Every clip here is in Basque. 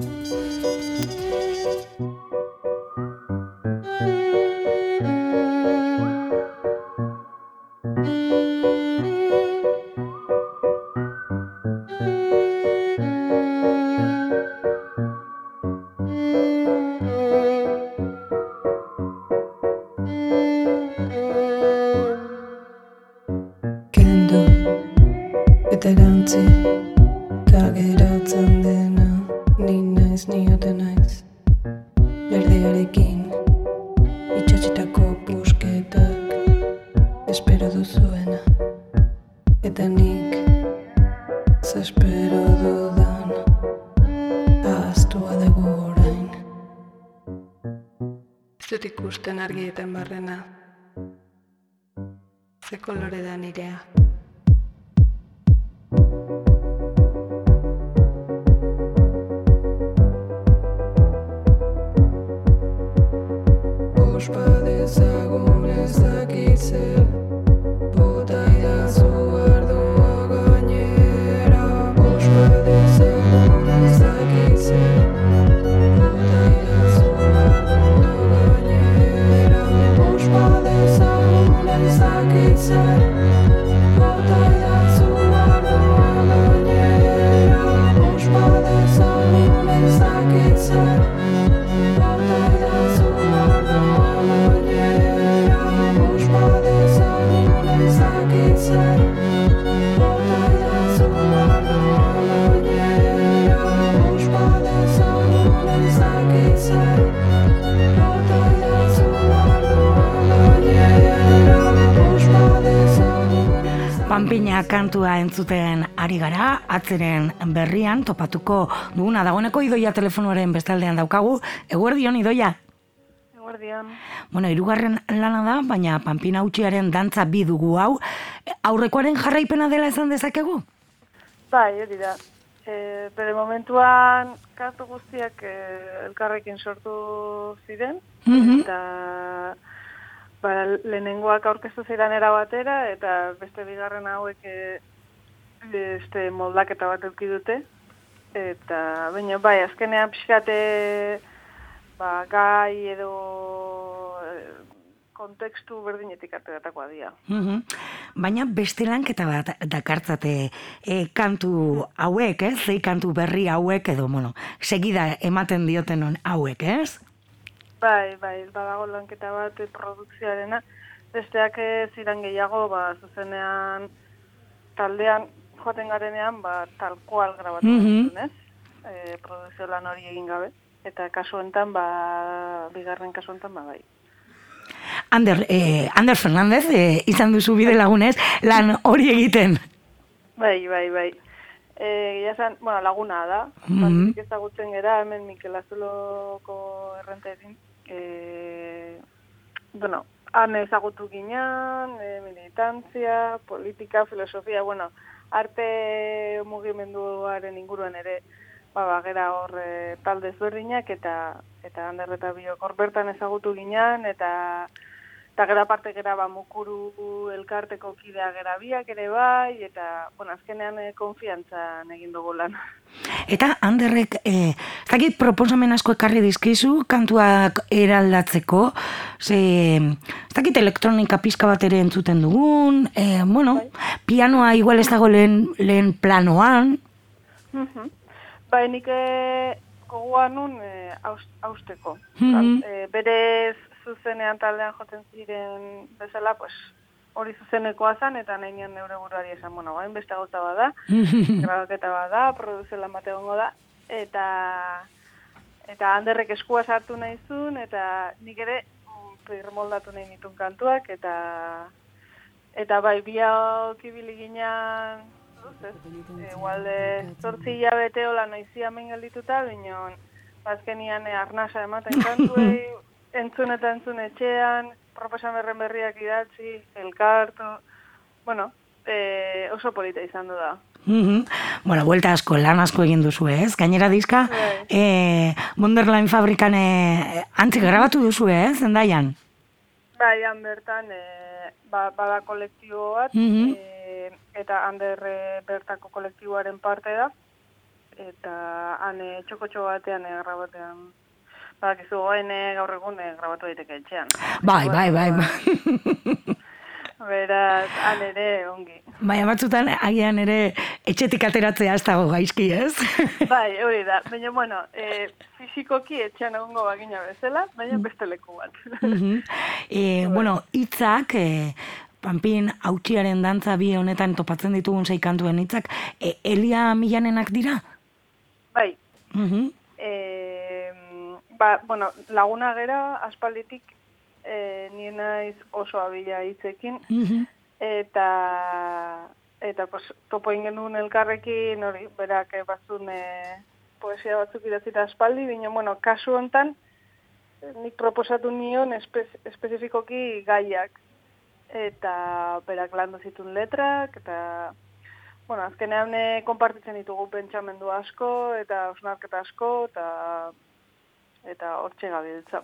Thank you. Naiz, ni ote naiz Berdearekin. Itxatxetako pusketak Espero duzuena. Eta nik Zespero dudan Ahaztua dugu orain. Ez dut ikusten argietan barrena. Ze kolore da nirea But. Entzuten ari gara, atzeren berrian topatuko duguna dagoeneko idoia telefonoaren bestaldean daukagu. Eguerdion idoia. Eguerdion. Bueno, irugarren lana da, baina Panpina utxiaren dantza bi dugu hau. Aurrekoaren jarraipena dela esan dezakegu? Bai, hori da. E, bere momentuan kantu guztiak e, elkarrekin sortu ziren, Mhm. eta ba, lehenengoak aurkeztu ziren era batera, eta beste bigarren hauek e, beste moldaketa bat eduki dute. Eta, baina, bai, azkenean pixkate ba, gai edo e, kontekstu berdinetik ateratakoa dira. Mhm. Baina beste lanketa bat dakartzate e, kantu hauek, ez? Zei kantu berri hauek edo, bueno, segida ematen dioten on hauek, ez? Bai, bai, badago lanketa bat eh, produkzioarena. Besteak ez gehiago, ba, zuzenean taldean joaten garenean, ba, tal kual grabatu mm ez? E, produkzio lan hori egin gabe. Eta kasu enten, ba, bigarren kasu enten, ba, bai. Ander, eh, Ander Fernandez, eh, izan duzu bide lagunez, lan hori egiten. Bai, bai, bai. E, Gila esan, bueno, laguna da. Mhm. Banditik ezagutzen gera, hemen Mikel Azuloko errenterin. E, bueno, han ezagutu ginean, e, militantzia, politika, filosofia, bueno, arte mugimenduaren inguruan ere, ba, ba, gera hor e, talde ezberdinak eta eta Ander eta biok hor bertan ezagutu ginean eta eta gero aparte gera ba mukuru elkarteko kidea gera biak ere bai eta bueno azkenean e, konfiantzan egin dugu lan. Eta Anderrek, eh, ez proposamen asko ekarri dizkizu, kantuak eraldatzeko, ze, ez elektronika pizka bat ere entzuten dugun, eh, bueno, pianoa igual ez dago lehen, lehen planoan. Bai, nik gogoan nun eh, aus- austeko. Mhm. Eh, berez zuzenean taldean joten ziren bezala, pues, hori zuzenekoa zen, eta nahi nion neure buruari esan, bueno, bain beste gauza bada, grabaketa bada, produzio lan bat egongo da, eta eta handerrek eskua sartu nahi zuen, eta nik ere mm, moldatu nahi nitun kantuak, eta eta bai, biak ibili ginean, igual de zortzi hilabete hola noizi hemen geldituta, binon, bazkenian e, arnasa ematen kantuei, entzun eta entzun etxean, proposamerren berriak idatzi, elkartu, bueno, e, oso polita izan du da. Mhm. Bueno, buelta asko, lan asko egin duzu, ez? Gainera dizka, Bai. eh, Wonderland fabrikan eh, antzik grabatu duzu, ez? Zendaian? Bai, han bertan, e, ba, bada kolektibo bat, Mhm. e, eta hander e, bertako kolektiboaren parte da, eta ane txoko batean e, grabatean. Badakizu goen e, gaur egun e, grabatu daiteke etxean. Bai, bai, bai, bai. Beraz, han ere ongi. Baina batzutan, agian ere etxetik ateratzea ez dago gaizki, ez? Bai, hori da. Baina, bueno, e, fizikoki etxean egongo bagina bezala, baina beste leku bat. Mhm. e, bueno, hitzak, e, Pampin, hautsiaren dantza bi honetan topatzen ditugun sei kantuen hitzak, e, Elia Milanenak dira? bai, Mhm. e, ba, bueno, laguna gera, aspalditik, e, nien naiz oso abila hitzekin, Mhm. eta eta pues, topo egin genuen elkarrekin, hori, berak eh, batzun e, poesia batzuk idatzita aspaldi, baina, bueno, kasu hontan, eh, nik proposatu nion espe, espezifikoki gaiak, eta berak landu zituen letrak, eta, bueno, azkenean e, konpartitzen ditugu pentsamendu asko, eta osnarketa asko, eta eta hortxe gabiltza.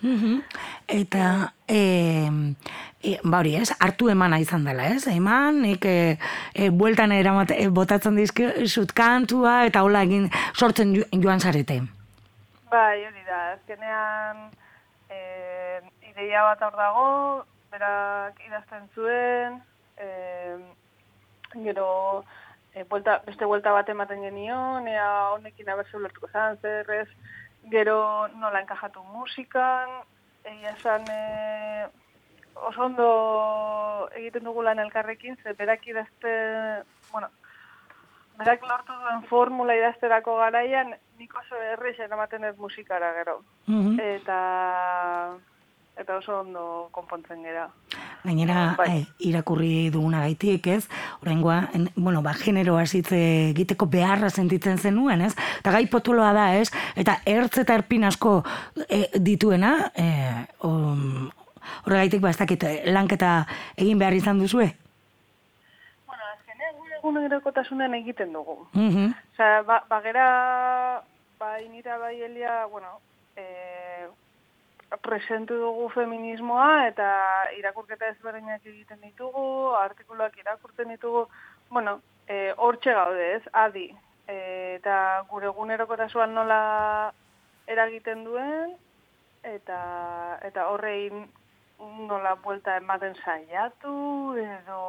Mhm. Eta, e, e, ba hori ez, hartu emana izan dela ez, eman, nik e, e, bueltan eramat, e, botatzen dizkizut kantua, eta hola egin sortzen jo- joan zarete. Bai, hori da, azkenean e, ideia bat hor dago, berak idazten zuen, e, gero e, buelta, beste buelta bat ematen genion, ea honekin abertze ulertuko zan, zer gero nola enkajatu musikan, egia esan e, oso ondo egiten dugu lan elkarrekin, ze berak idazte, bueno, berak lortu duen formula idazterako garaian, nik oso errexen ematen ez musikara gero. Mhm. Eta eta oso ondo konpontzen gera. Gainera, Bai. eh, irakurri duguna gaitik, ez? Horrengoa, en- bueno, ba, genero hasitze egiteko beharra sentitzen zenuen, ez? Eta gai potoloa da, ez? Eta ertz eta erpin asko eh, dituena, eh, um, horregaitik, ba, ez dakit, eh, lanketa egin behar izan duzue? Bueno, azkenean gure egunerokotasunean egiten dugu. Mhm. Osea, ba, bagera, bai nira bai elia, bueno, e, presentu dugu feminismoa eta irakurketa ezberdinak egiten ditugu, artikuluak irakurtzen ditugu, bueno, e, hortxe gaude ez, adi. E, eta gure egunerokotasuan nola eragiten duen, eta, eta horrei nola buelta ematen saiatu, edo,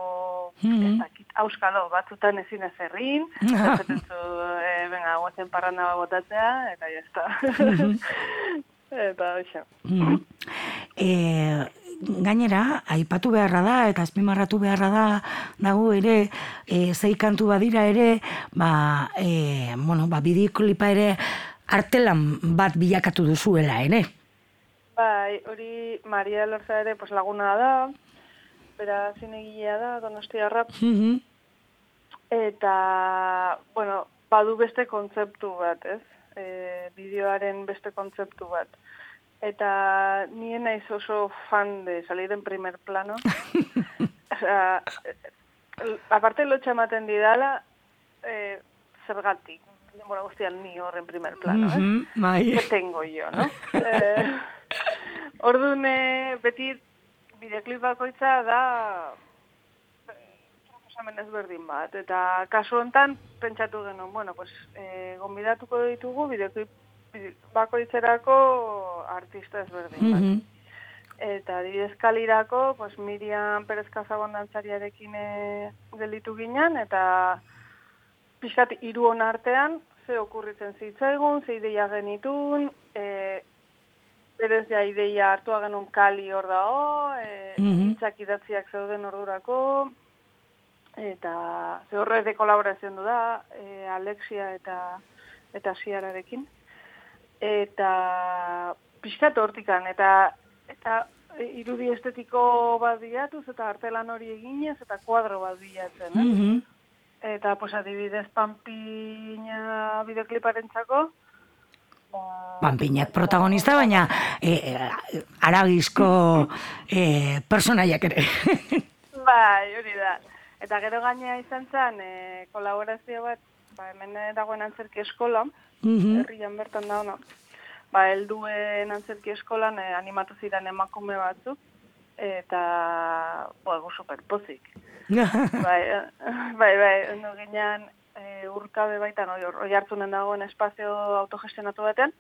ez dakit, auskalo, batzutan ezin ez errin, esaten zu, e, venga, guazen parranda botatzea, eta jazta. eta, hoxe. Mhm. E, gainera, aipatu beharra da, eta azpimarratu beharra da, dago ere, e, zei kantu badira ere, ba, e, bueno, ba, bideoklipa ere artelan bat bilakatu duzuela, ere. Bai, hori Maria Lorza ere pues, laguna da, bera zinegilea da, donostiarra, Mhm. eta, bueno, badu beste kontzeptu bat, ez? E, bideoaren beste kontzeptu bat. Eta nien naiz oso fan de salir en primer plano. Osea, eh, aparte lotxa ematen didala, eh, zergatik, denbora guztian ni horren primer plano, eh? Mhm, bai. ¿Qué tengo yo, no? eh, orduan, eh, beti bideoklip bakoitza da eh, proposamen ezberdin bat. Eta kasu hontan pentsatu genuen, bueno, pues, eh, gonbidatuko ditugu bideoklip bide- bakoitzerako artista ezberdin bat. Mhm. Eta adibidez kalirako, pues, Miriam Perez Kazabon dantzariarekin e, gelitu ginen, eta pixkat hiru hon artean, ze okurritzen zitzaigun, ze ideia genitun, e, berez ja ideia hartua genuen kali hor dago, e, Mhm. hitzak idatziak zeuden ordurako, eta ze horre de kolaborazioan du da, e, Alexia eta eta Siararekin. Eta pixkat hortikan, eta eta irudi estetiko bat bilatuz, eta artelan hori eginez, eta kuadro bat bilatzen. Eh? Mhm. Eta, pues, adibidez, Pampina bideokliparentzako, ba, Panpinak protagonista, baina e, e, aragizko e, personaiak ere. Bai, hori da. Eta gero gainea izan zen, e, kolaborazio bat, ba, hemen dagoen antzerki eskola, Mhm. herrian bertan da ona. Ba, helduen antzerki eskolan e, animatu ziren emakume batzuk, eta, bo, superpozik. bai, eh, bai, bai, ondo ginean, e, urkabe baitan, oi, oi hartzunen dagoen espazio autogestionatu batean,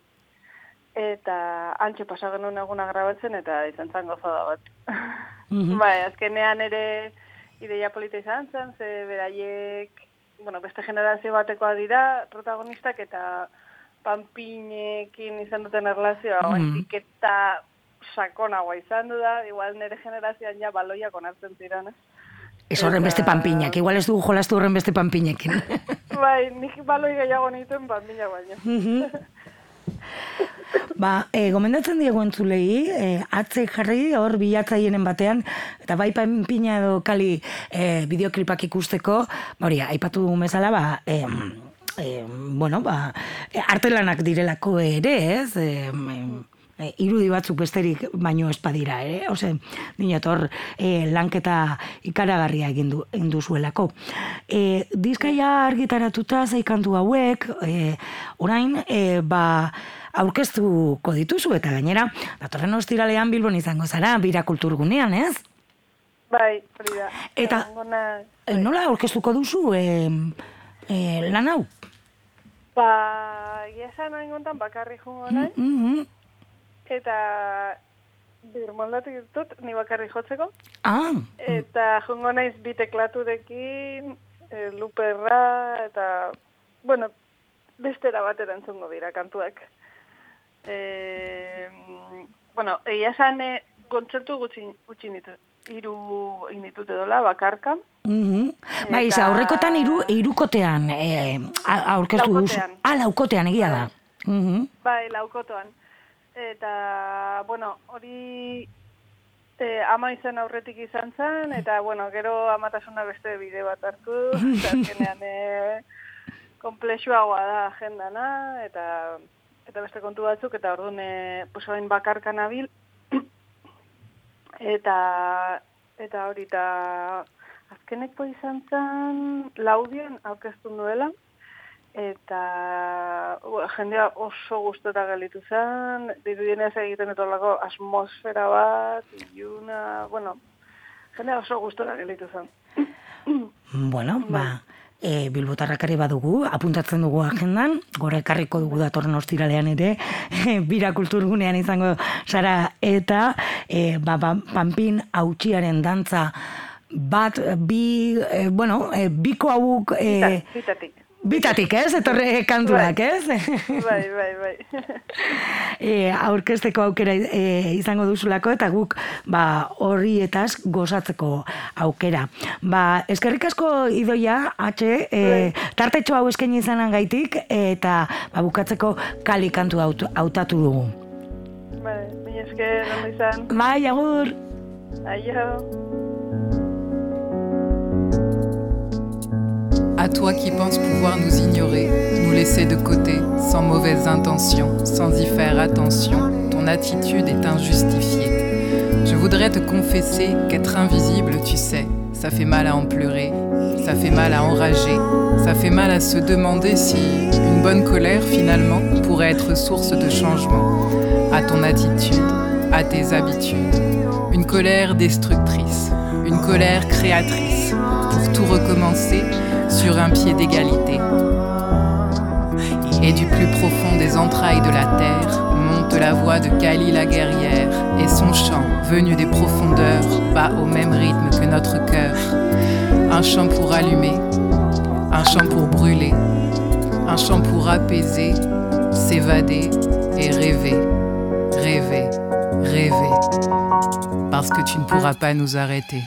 eta antxe pasa genuen eguna grabatzen, eta izan zan gozada bat. Mhm. bai, azkenean ere ideia polita izan zen, ze beraiek, bueno, beste generazio batekoa dira, protagonistak, eta panpinekin izan duten erlazioa, mm. eta sakonagoa izan du da, igual nire generazioan ja baloiak onartzen ziren, ez? Ez horren beste panpinak, igual ez dugu jolastu horren beste panpinekin. Bai, nik baloi gehiago nituen panpina baino. Ba, e, gomendatzen diegu entzulei, e, atze jarri hor bilatzaienen batean, eta bai panpina edo kali e, bideoklipak ikusteko, ba hori, aipatu bezala, ba, e, e, bueno, ba, artelanak direlako ere, ez? E, e, irudi batzuk besterik baino espadira, ere? Ose, dinot hor e, lanketa ikaragarria egin du, egin duzuelako. E, dizkaia argitaratuta zeikantu hauek, e, orain, e, ba, aurkeztuko dituzu eta gainera, datorren ostiralean Bilbon izango zara, bira kulturgunean, ez? Bai, hori da. Eta- Egongo naiz. E, nola aurkeztuko duzu e, e, lan hau? Ba, egia esan hain bakarri jungo nahi, Mhm. Eta birmoldatik ditut, ni bakarri jotzeko, Ah, eta jungo naiz bi teklaturekin, e, luperra, eta, bueno, bestera batera entzungo dira kantuak. E, bueno, egia esan e, kontzertu gutxi, gutxi nitu, iru egin ditut edola, bakarka, mhm. Bai, Eta- eta... aurrekotan iru, irukotean e, aurkeztu duzu. Ah, laukotean, egia da. Mhm. Bai, laukotoan. Eta, bueno, hori e, ama izan aurretik izan zen, eta, bueno, gero amatasuna beste bide bat hartu, eta azkenean e, komplexuagoa da agendana, eta eta beste kontu batzuk, eta orduan, e, pues, bakarka nabil, eta, eta hori, eta azkeneko izan zen laudien aurkeztu nuela, eta ua, jendea oso gustora gelitu zen, dirudienez egiten etolako atmosfera bat, iluna, bueno, jendea oso gustora gelitu zen. Bueno, ba, e, bilbotarrakari badugu, apuntatzen dugu agendan, gora ekarriko dugu datorren ostiralean ere, bira kulturgunean izango zara, eta e, ba, ba, panpin hautsiaren dantza bat, bi, e, bueno, e, biko hauek... E, Zitatik. Bitatik, ez? Etorre kantuak, ez? Bai, bai, bai. e, aurkezteko aukera e, izango duzulako eta guk ba, horrietaz gozatzeko aukera. Ba, eskerrik asko idoia, atxe, e, tartetxo hau eskaini izanan gaitik eta ba, bukatzeko kali kantu haut- hautatu dugu. bai, mila esker, izan. Bai, agur! Aio. À toi qui penses pouvoir nous ignorer, nous laisser de côté, sans mauvaise intention, sans y faire attention, ton attitude est injustifiée. Je voudrais te confesser qu'être invisible, tu sais, ça fait mal à en pleurer, ça fait mal à enrager, ça fait mal à se demander si une bonne colère finalement pourrait être source de changement à ton attitude, à tes habitudes. Une colère destructrice, une colère créatrice, pour tout recommencer sur un pied d'égalité. Et du plus profond des entrailles de la terre monte la voix de Kali la guerrière, et son chant, venu des profondeurs, bat au même rythme que notre cœur. Un chant pour allumer, un chant pour brûler, un chant pour apaiser, s'évader et rêver, rêver, rêver. Parce que tu ne pourras pas nous arrêter.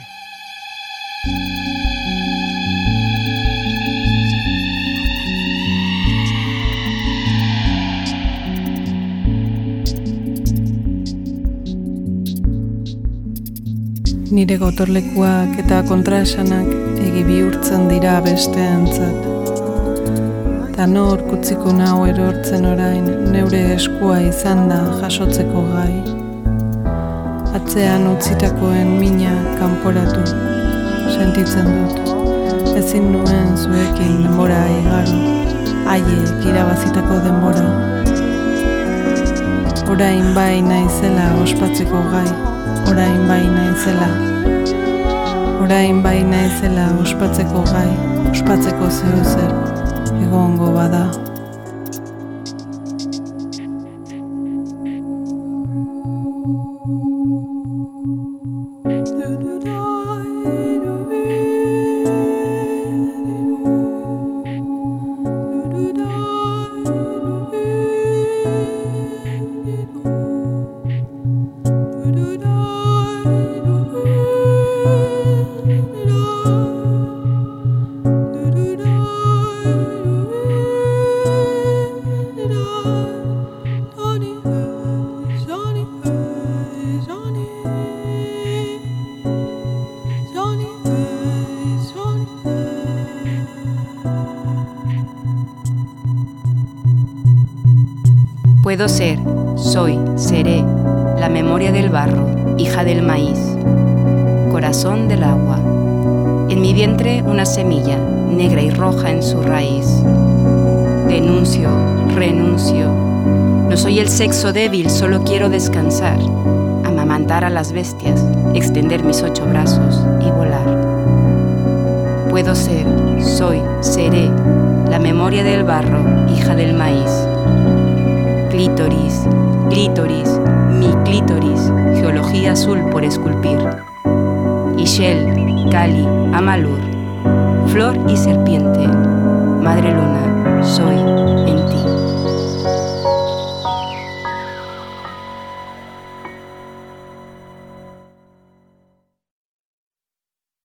Nire gotorlekuak eta kontraesanak egi bihurtzen dira besteentzat. Ta nor kutziko nau erortzen orain neure eskua izan da jasotzeko gai. Atzean utzitakoen mina kanporatu, sentitzen dut. Ezin nuen zuekin denbora igaro, haiek irabazitako denbora. Orain bai naizela ospatzeko gai, orain bai naizela. Orain bai naizela ospatzeko gai, ospatzeko zeo zer. egongo bada. Puedo ser, soy, seré, la memoria del barro, hija del maíz, corazón del agua. En mi vientre una semilla, negra y roja en su raíz. Denuncio, renuncio. No soy el sexo débil, solo quiero descansar, amamantar a las bestias, extender mis ocho brazos y volar. Puedo ser, soy, seré, la memoria del barro, hija del maíz Clítoris, clítoris, mi clítoris, geología azul por esculpir. Ishel, Cali, Amalur, flor y serpiente, madre luna,